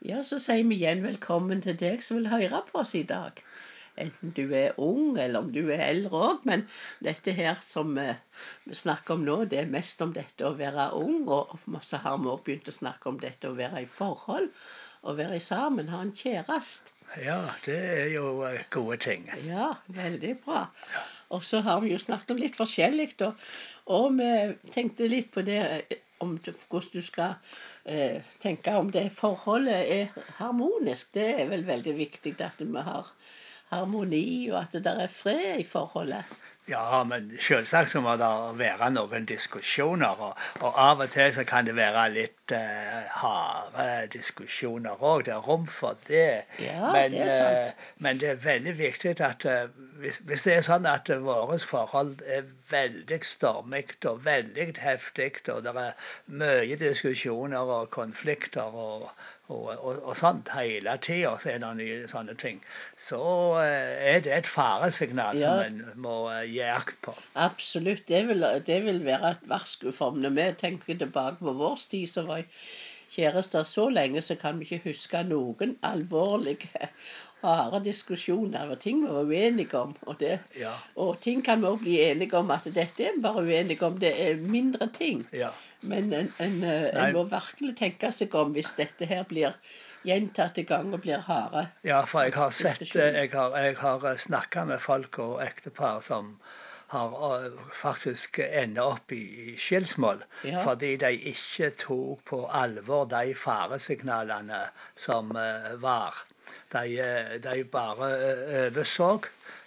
Ja, så sier vi igjen velkommen til deg som vil høre på oss i dag. Enten du er ung, eller om du er eldre òg. Men dette her som vi snakker om nå, det er mest om dette å være ung. Og så har vi òg begynt å snakke om dette å være i forhold. Å være sammen, ha en kjæreste. Ja, det er jo eh, gode ting. Ja, veldig bra. Og så har vi jo snakket om litt forskjellig, da. og vi tenkte litt på det eh, du, hvordan du skal eh, tenke om det forholdet er harmonisk. Det er vel veldig viktig at vi har harmoni, og at det er fred i forholdet. Ja, men selvsagt så må det være noen diskusjoner. Og, og av og til så kan det være litt uh, harde diskusjoner òg. Det er rom for det. Ja, men, det er sant. Uh, men det er veldig viktig at uh, hvis, hvis, det er sånn at uh, vårt forhold er veldig stormig og veldig heftig, og det er mye diskusjoner og konflikter og og, og, og sånt hele tida, så er det nye sånne ting. Så uh, er det et faresignal ja. som en må uh, gi akt på. Absolutt. Det vil, det vil være et varsku for Når vi tenker tilbake på vår tid, så var jeg kjærester så lenge, så kan vi ikke huske noen alvorlige harde diskusjoner og ting vi var uenige om. Og, det, ja. og ting kan vi òg bli enige om at dette er vi bare uenige om. Det er mindre ting. Ja. Men en, en, eh, en, må virkelig tenke seg om hvis dette her blir gjentatte ganger blir harde. Ja, for jeg har sett Jeg har, jeg har eh, snakka med folk og ektepar som har eh, faktisk enda opp i, i skilsmål ja. fordi de ikke tok på alvor de faresignalene som var. De, de bare overså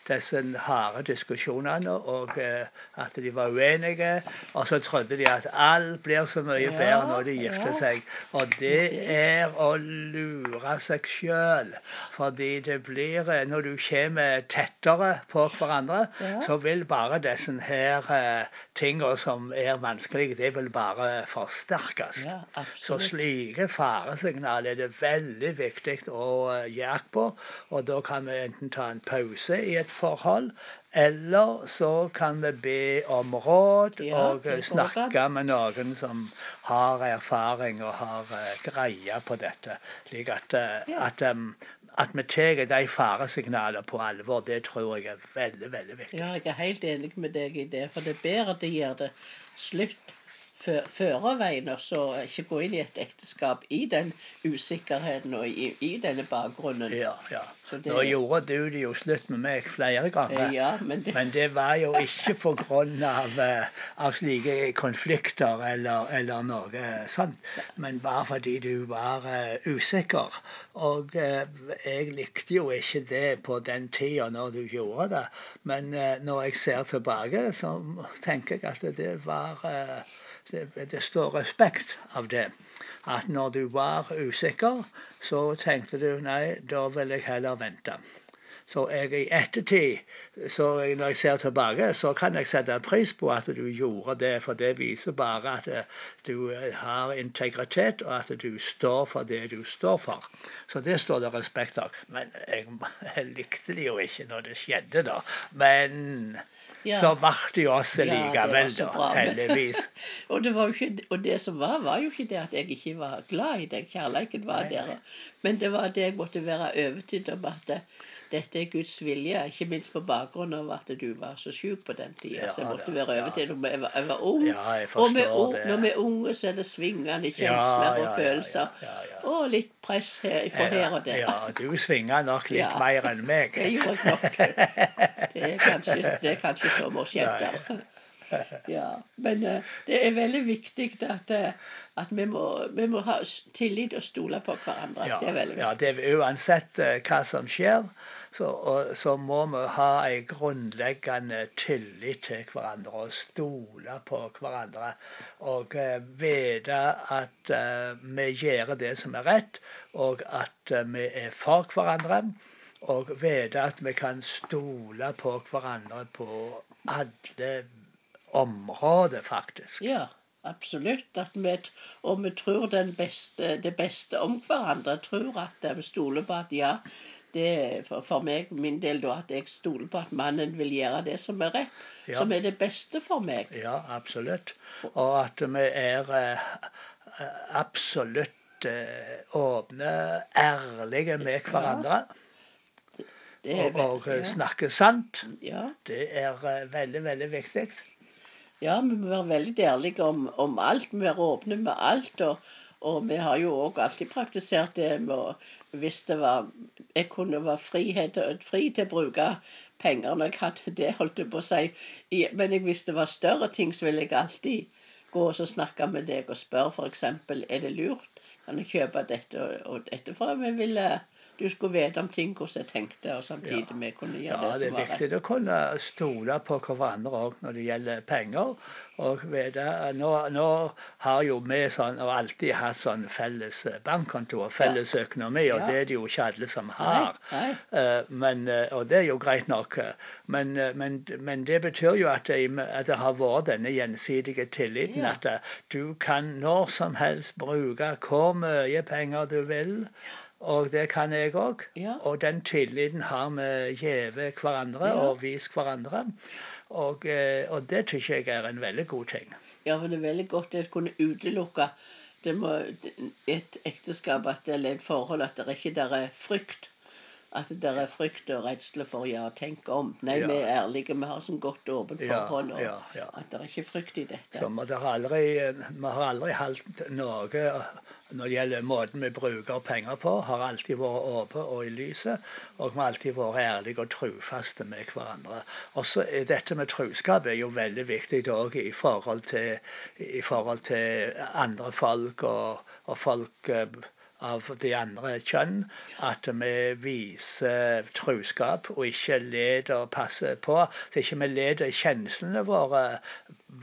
disse harde diskusjonene, og eh, at de var uenige. Og så trodde de at alt blir så mye bedre når de gifter seg. Og det er å lure seg sjøl. Fordi det blir eh, Når du kommer tettere på hverandre, så vil bare disse her uh, tingene som er vanskelige, det vil bare forsterkes. Så slike faresignaler er det veldig viktig å akt på. Og da kan vi enten ta en pause i et forhold. Eller så kan vi be om råd ja, og snakke med noen som har erfaring og har uh, greie på dette. Slik at, uh, ja. at, um, at vi tar de faresignalene på alvor, det tror jeg er veldig veldig viktig. Ja, jeg er helt enig med deg i det. For det er bedre det gjør det slutt førerveien, og så ikke gå inn i et ekteskap i den usikkerheten og i, i denne bakgrunnen. Ja, ja. Det, Nå gjorde du det jo slutt med meg flere ganger, ja, men, det... men, det... var jo ikke pga. Av, eh, av slike konflikter eller, eller, noe sånt, men bare fordi du var uh, usikker. Og uh, jeg likte jo ikke det på den tida når du gjorde det, men uh, når jeg ser tilbake, så tenker jeg at det var det, står respekt av det. At når du var usikker, så tenkte du nei, da vil jeg heller vente. Så jeg i ettertid, så når jeg ser tilbake, så kan jeg sette pris på at du gjorde det. For det viser bare at eh, du eh, har integritet, og at du står for det du står for. Så det står det respekt av. Men jeg, jeg likte det jo ikke når det skjedde, da. Men ja. så ble det jo også likevel, ja, da. Heldigvis. og, det ikke, og, det som var, var jo ikke det at jeg ikke var glad i deg. Kjærligheten var der. Men det var det jeg måtte være overbevist om at dette er Guds vilje, ikke minst på bakgrunn av at du var så sjuk på den tida. Ja, så jeg måtte være over til når jeg var, jeg var ung. Ja, jeg og med, når vi er unge, så er det svingende kjensler og følelser. Og litt press her, fra her og der. Ja, du svinger nok litt mer enn meg. det gjorde jeg nok. Det er kanskje, det er kanskje oss jenter. Ja, men uh, det er veldig viktig at, uh, at vi, må, vi, må, ha tillit og stole på hverandre. Ja, det er veldig viktig. Ja, det er uansett uh, hva som skjer så, og, så må vi ha en grunnleggende tillit til hverandre og stole på hverandre. Og uh, vite at uh, vi gjør det som er rett, og at uh, vi er for hverandre. Og vite at vi kan stole på hverandre på alle områder, faktisk. Ja. Absolutt. Vi, og vi tror beste, det beste om hverandre. Tror at vi stoler på at ja, det er for, for meg, min del, da, at jeg stoler på at mannen vil gjøre det som er rett. Ja. Som er det beste for meg. Ja, absolutt. Og at vi er uh, absolutt vært åpne, ærlige med hverandre. Og, og ja. snakke sant. ja. Det er veldig, veldig viktig. Ja, vi må være veldig ærlige om, om alt. Vi må være åpne med alt. Og, og vi har jo òg alltid praktisert det med å Hvis det var Jeg kunne være frihet, fri til å bruke penger når jeg hadde det, holdt jeg på å si. Men hvis det var større ting, så ville jeg alltid gå og snakke med deg og spørre f.eks. er det lurt. Kan jeg kjøpe dette og, og dette? For vi ville du skulle vite om ting, hvordan jeg tenkte, og samtidig vi kunne gjøre det det er som var viktig rett. å kunne stole på hverandre òg når det gjelder penger. Og vite, nå, nå har jo vi sånn, og alltid hatt sånn felles bankkonto og felles økonomi, og Ja. det er det jo ikke alle som har. nei. nei. Men, eh, og det er jo greit nok. eh, Men, eh, men, men det betyr jo at det, at det har vært denne gjensidige tilliten. Ja. At eh, du kan når som helst bruke hvor mye penger du vil. Og det kan jeg òg. Ja. Og den tilliten har vi gjeve hverandre Ja. og vist hverandre. Og, eh, og det syns jeg er en veldig god ting. Ja, for det er veldig godt å kunne utelukke det må, et ekteskap at, eller et forhold at det ikke der er frykt. At det der er frykt og redsle for ja, tenk om. Nei, Ja. vi er ærlige, vi har sånn godt åpent forhold. Og ja, ja. At det er ikke frykt i dette. Så vi har aldri, vi har aldri holdt noe når det gjelder måten vi bruker penger på, har alltid vært åpne og i lyset. Og vi har alltid vært ærlige og trufaste med hverandre. Også dette med truskap er jo veldig viktig òg i, forhold til- i forhold til andre folk og, og folk eh, av de andre kjønn. At vi viser truskap og ikke leder og passer på. Så ikke vi leder kjenslene våre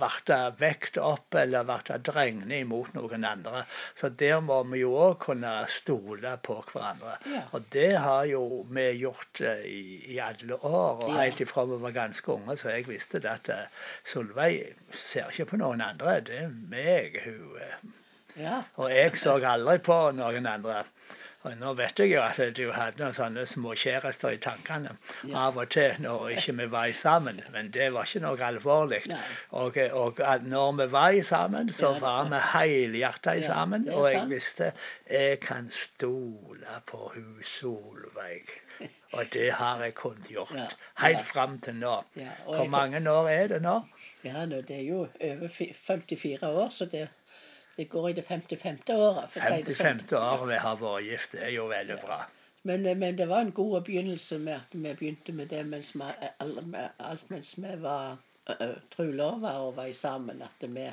bli vekt opp eller bli drengende imot noen andre. Så der må vi jo òg kunne stole på hverandre. Ja. Og det har jo vi gjort eh, i, i alle år. Og Ja. helt ifra vi var ganske unge, så jeg visste det at eh, Solveig ser ikke på noen andre. Det er meg hun eh. Og jeg så aldri på noen andre. Og nå vet jeg jo at du hadde noen sånne småkjærester i tankene Ja. av og til når ikke vi var sammen, men det var ikke noe alvorlig. Og, og at når vi var sammen, så var vi helhjerta sammen. Og jeg visste jeg kan stole på hun Solveig. Og det har jeg kunnet gjort. Helt fram til nå. Hvor mange år er det nå? Ja, det er jo over 54 år, så det, det går i det 55. året. For å si det sånn. 55 år vi har vært gift. Det er jo veldig bra. Men, eh, men det var en god begynnelse med at vi begynte med det mens vi, alt mens vi var uh, trulova og var sammen. At vi,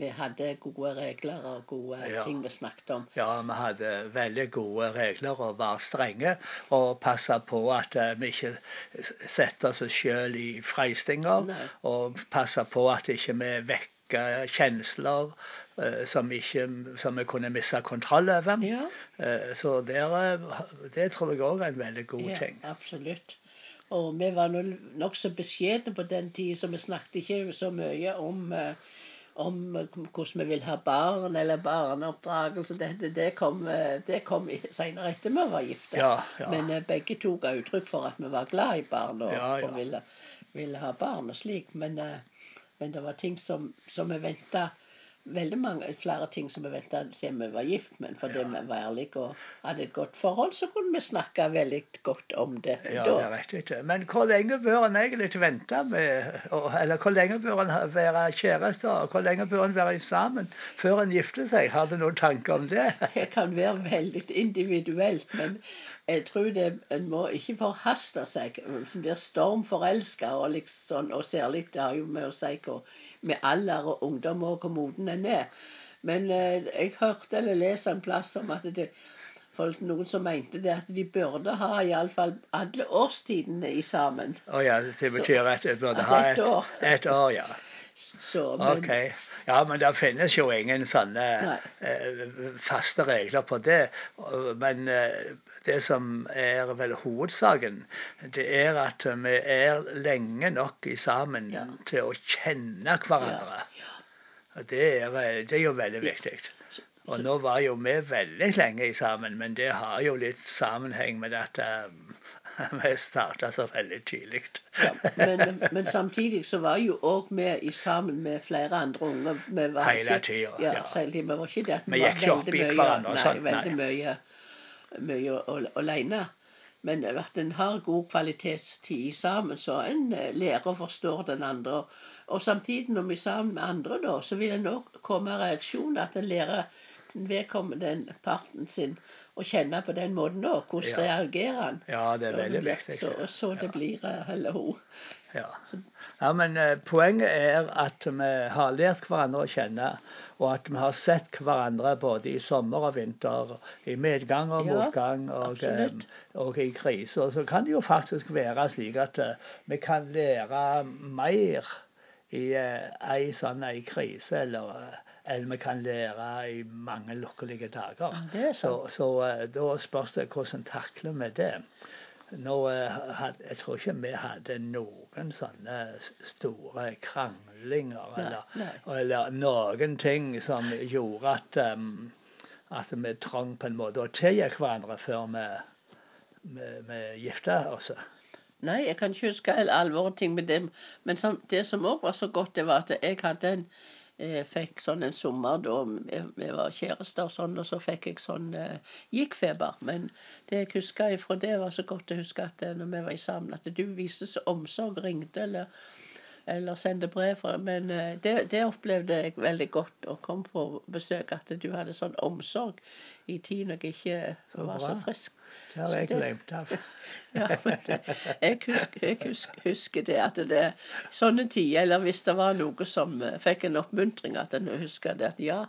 vi hadde gode regler og gode Ja. ting vi snakket om. Ja, vi hadde veldig gode regler og var strenge. Og passa på at eh, vi ikke setter oss sjøl i freistinger. Nei. Og passa på at ikke vi vekker kjensler eh, som, ikke, som vi kunne miste kontroll over. Ja, Eh, så der, det tror jeg òg er en veldig god ja ting. absolutt. Og vi var nokså beskjedne på den tida, så vi snakket ikke så mye om eh, om hvordan vi vil ha barn eller barneoppdragelse. Det, det kom, det kom senere etter vi var gifte. Ja, ja. Men begge to ga uttrykk for at vi var glad i barn og, og ville, ville ha barn og slik. Men, men det var ting som, som vi venta Veldig mange, flere ting som vi venta siden vi var gift, men fordi Ja. vi var ærlige og hadde et godt forhold, så kunne vi snakke veldig godt om det Ja, da. det er riktig. Men hvor lenge bør en egentlig vente med Eller hvor lenge bør en være kjærester? og Hvor lenge bør en være sammen før en gifter seg? Har du noen tanker om det? Det kan være veldig individuelt, men jeg tror det, en må ikke forhaste seg. Som blir stormforelska, og, liksom, og særlig det har jo med å si hvor, med alder og ungdom og hvor moden en er. Men eh, jeg hørte eller leste en plass om at det folk, noen som mente det at de burde ha iallfall alle årstidene i sammen. Å ja, det betyr at du burde ha et, et år, ja. Så, men, Ok. Ja, men det finnes jo ingen sånne eh, faste regler på det. Men eh, det som er vel hovedsaken, det er at vi er lenge nok i sammen Ja. til å kjenne hverandre. Og det er, det er jo veldig viktig. Og nå var jo vi veldig lenge i sammen, men det har jo litt sammenheng med at Vi starta så veldig tidlig. Ja, men, men samtidig så var jo òg vi sammen med flere andre unger. Hele tida, Ja, ja. om vi var ikke det at Vi vi gikk ikke opp i hverandre og sånt, nei. veldig mye, mye al- alene. Men at en har god kvalitetstid sammen, så en eh, lærer og forstår den andre. Og samtidig når vi er sammen med andre, da, så vil en òg komme reaksjoner. At en lærer den vedkommende parten sin å kjenne på den måten òg. Hvordan reagerer han? Ja, det er veldig viktig. Så, så det blir heller eller hun. Ja. ja, men eh, poenget er at vi har lært hverandre å kjenne, og at vi har sett hverandre både i sommer og vinter, i medgang og motgang og, eh, og i kriser. Så kan det jo faktisk være slik at eh, vi kan lære mer i eh, ei sånn ei krise, eller eh, enn vi kan lære i mange lukkelige dager. Ja, er så så eh, da spørs det hvordan takler vi det. Nå, eh, jeg tror ikke vi hadde noen sånne store kranglinger eller, nei. eller noen ting som gjorde at, um, at vi trang på en måte å tilgi hverandre før vi, vi, vi gifta oss. Nei, jeg kan ikke huske all alvoret ting med dem. Men som, det som òg var så godt, det var at jeg hadde en eh, fikk sånn en sommer da vi, vi var kjærester og sånn, og så fikk jeg sånn eh, gikk-feber. Men det jeg husker ifra det, var så godt å huske at eh, når vi var sammen, at du viste så omsorg, ringte eller, eller sendte brev. fra- Men eh, det, det opplevde jeg veldig godt å komme på besøk, at du hadde sånn omsorg i tid når jeg ikke Så var så frisk. Det har jeg glemt av. ja, det, jeg, husker, jeg husker, husker det at det sånne tider, eller hvis det var noe som eh, fikk en oppmuntring, at en husker det at ja,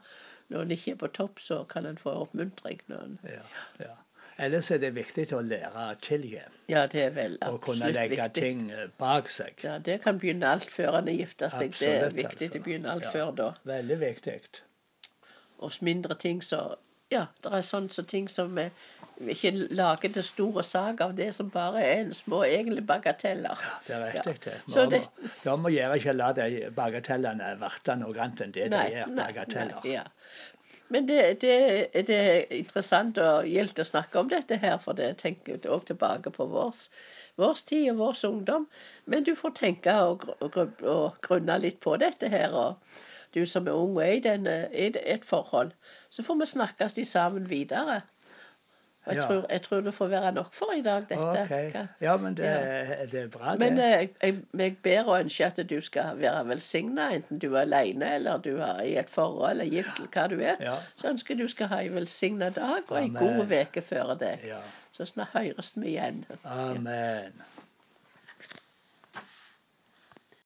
når en ikke er på topp, så kan en få oppmuntring. Når en, Ja, ja. Ellers er det viktig å lære å tilgi ja, det er vel absolutt viktig. Å kunne legge ting eh, bak seg. Ja, Det kan begynne alt før en har gifta seg. det er viktig. altså. Det begynner alt Ja. før da. Veldig viktig. Og mindre ting så Ja, det er sånne så ting som vi vi ikke lager til store sak av det som bare er en små egentlig bagateller. Ja, Det er riktig. det. Vi må- Da må gjøre ikke la de bagatellene verte noe annet enn det de er. Bagateller. Nei, ja. Men det, det, det er interessant og gildt å snakke om dette her, for det tenker òg tilbake på vår, vårs tid og vår ungdom. Men du får tenke og, og, og grunne litt på dette her. Og du som er ung og er i i et forhold, så får vi snakkes sammen videre. Jeg, Ja. tror, jeg tror det får være nok for i dag, dette. Okay. Ja, men det, Ja. det er bra, det. men eh, jeg, jeg ber og ønsker at du skal være velsigna, enten du er alene eller du er i et forhold eller gift, eller hva du er. Ja. Så ønsker jeg du skal ha en velsigna dag og en god uke før deg. Ja. Så snart høres vi igjen. Amen.